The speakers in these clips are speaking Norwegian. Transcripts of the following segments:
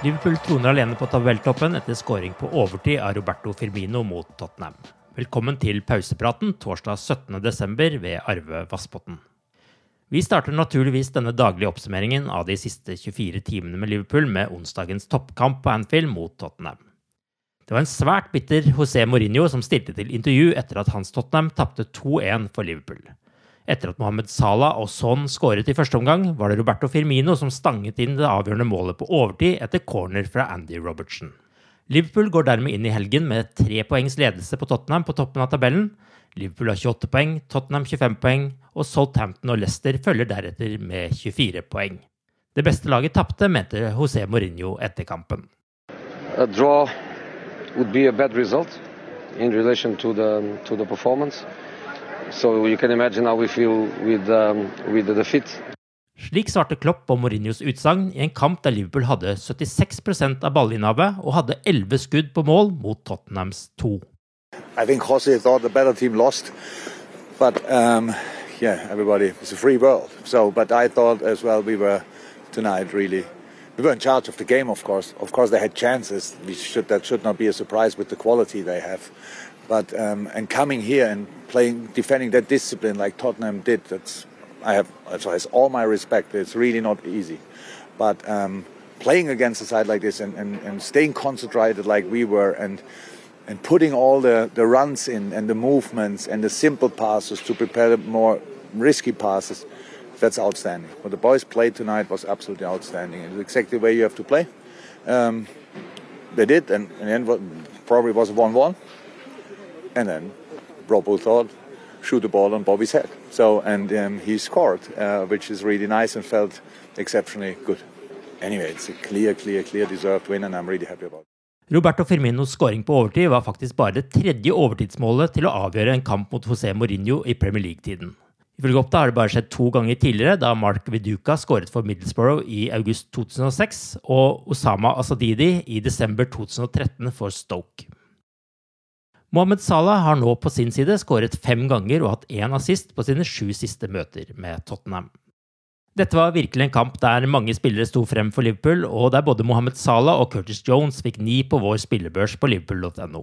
Liverpool troner alene på tabelltoppen etter scoring på overtid av Roberto Firmino mot Tottenham. Velkommen til pausepraten torsdag 17.12. ved Arve Vassbotn. Vi starter naturligvis denne daglige oppsummeringen av de siste 24 timene med Liverpool med onsdagens toppkamp på Anfield mot Tottenham. Det var en svært bitter José Mourinho som stilte til intervju etter at hans Tottenham tapte 2-1 for Liverpool. Etter at Mohammed Salah og Son skåret i første omgang, var det Roberto Firmino som stanget inn det avgjørende målet på overtid etter corner fra Andy Robertson. Liverpool går dermed inn i helgen med tre poengs ledelse på Tottenham på toppen av tabellen. Liverpool har 28 poeng, Tottenham 25 poeng, og Southampton og Leicester følger deretter med 24 poeng. Det beste laget tapte, mente José Mourinho etter kampen. a draw would be a bad result in relation to the to. So you can imagine how we feel with um, with the defeat. Slik svarte Klopp på Mourinhos utsagn i en kamp der Liverpool hadde 76 av ballinnehavet og hadde 11 skudd på mål mot Tottenhams to. I think Jose thought the better team lost, but um, yeah, everybody it's a free world. So, but I thought as well we were tonight really we were in charge of the game. Of course, of course they had chances. We should that should not be a surprise with the quality they have. But um, and coming here and playing defending that discipline like Tottenham did, that's I have so has all my respect. It's really not easy, but um, playing against a side like this and, and, and staying concentrated like we were and and putting all the, the runs in and the movements and the simple passes to prepare the more risky passes, that's outstanding. What the boys played tonight was absolutely outstanding. It's exactly the way you have to play. Um, they did, and, and then what probably was 1 1. And then Robbo thought, shoot the ball on Bobby's head. So, and um, he scored, uh, which is really nice and felt exceptionally good. Anyway, it's a clear, clear, clear deserved win, and I'm really happy about it. Roberto Firminos skåring på overtid var faktisk bare det tredje overtidsmålet til å avgjøre en kamp mot José Mourinho i Premier League-tiden. Ifølge Oppda har det bare skjedd to ganger tidligere, da Mark Viduka skåret for Middlesbrough i august 2006, og Osama Asadidi i desember 2013 for Stoke. Mohammed Salah har nå på sin side skåret fem ganger og hatt én assist på sine sju siste møter med Tottenham. Dette var virkelig en kamp der mange spillere sto frem for Liverpool, og der både Mohammed Salah og Curtis Jones fikk ni på vår spillebørs på liverpool.no.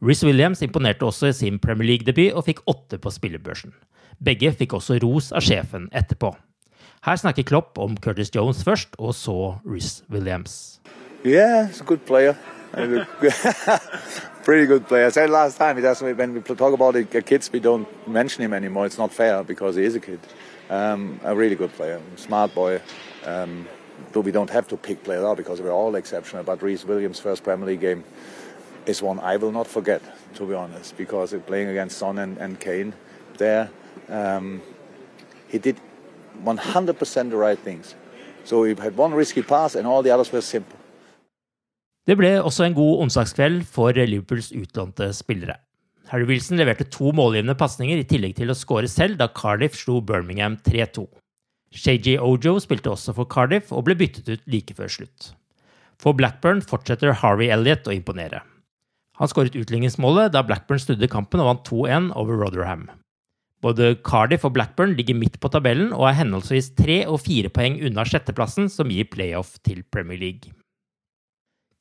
Rhys Williams imponerte også i sin Premier League-debut og fikk åtte på spillebørsen. Begge fikk også ros av sjefen etterpå. Her snakker Klopp om Curtis Jones først, og så Rhys Williams. Yeah, he's a good player. Pretty good player. I said last time, it when we talk about the kids, we don't mention him anymore. It's not fair because he is a kid. Um, a really good player, smart boy. Um, though we don't have to pick players out because we're all exceptional. But Reece Williams' first Premier League game is one I will not forget, to be honest, because playing against Son and, and Kane there, um, he did 100% the right things. So he had one risky pass and all the others were simple. Det ble også en god onsdagskveld for Liverpools utlånte spillere. Harry Wilson leverte to målgivende pasninger i tillegg til å skåre selv da Cardiff slo Birmingham 3-2. Shaji Ojo spilte også for Cardiff og ble byttet ut like før slutt. For Blackburn fortsetter Harvey Elliot å imponere. Han skåret utligningsmålet da Blackburn snudde kampen og vant 2-1 over Rotherham. Både Cardiff og Blackburn ligger midt på tabellen og er henholdsvis tre og fire poeng unna sjetteplassen, som gir playoff til Premier League.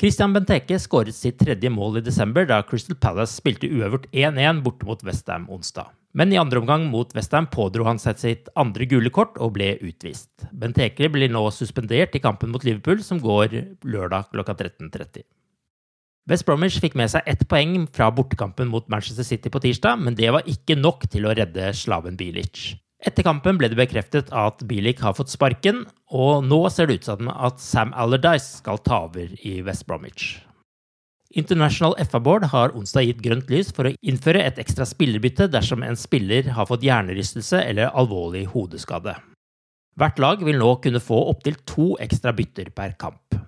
Christian Benteke skåret sitt tredje mål i desember da Crystal Palace spilte uøvert 1-1 borte mot Westham onsdag. Men i andre omgang mot Westham pådro han seg sitt andre gule kort og ble utvist. Benteke blir nå suspendert i kampen mot Liverpool, som går lørdag klokka 13.30. West Bromwich fikk med seg ett poeng fra bortekampen mot Manchester City på tirsdag, men det var ikke nok til å redde slaven Bilic. Etter kampen ble det bekreftet at Bilic har fått sparken, og nå ser det ut som at Sam Allardyce skal ta over i West Bromwich. International FA Board har onsdag gitt grønt lys for å innføre et ekstra spillerbytte dersom en spiller har fått hjernerystelse eller alvorlig hodeskade. Hvert lag vil nå kunne få opptil to ekstra bytter per kamp.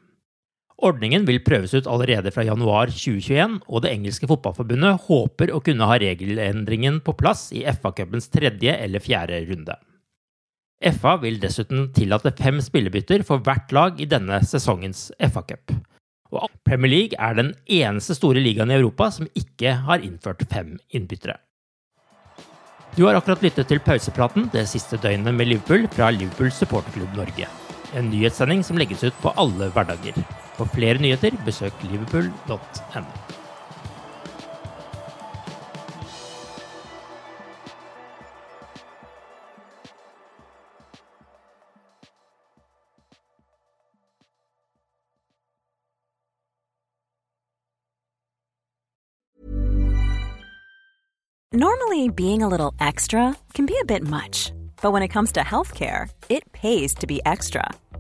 Ordningen vil prøves ut allerede fra januar 2021, og det engelske fotballforbundet håper å kunne ha regelendringen på plass i FA-cupens tredje eller fjerde runde. FA vil dessuten tillate fem spillebytter for hvert lag i denne sesongens FA-cup. Og Premier League er den eneste store ligaen i Europa som ikke har innført fem innbyttere. Du har akkurat lyttet til pausepraten det siste døgnet med Liverpool fra Liverpool supporterklubb Norge. En nyhetssending som legges ut på alle hverdager. For flere nyheter, besøk liverpool.no. Normally, being a little extra can be a bit much, but when it comes to healthcare, it pays to be extra.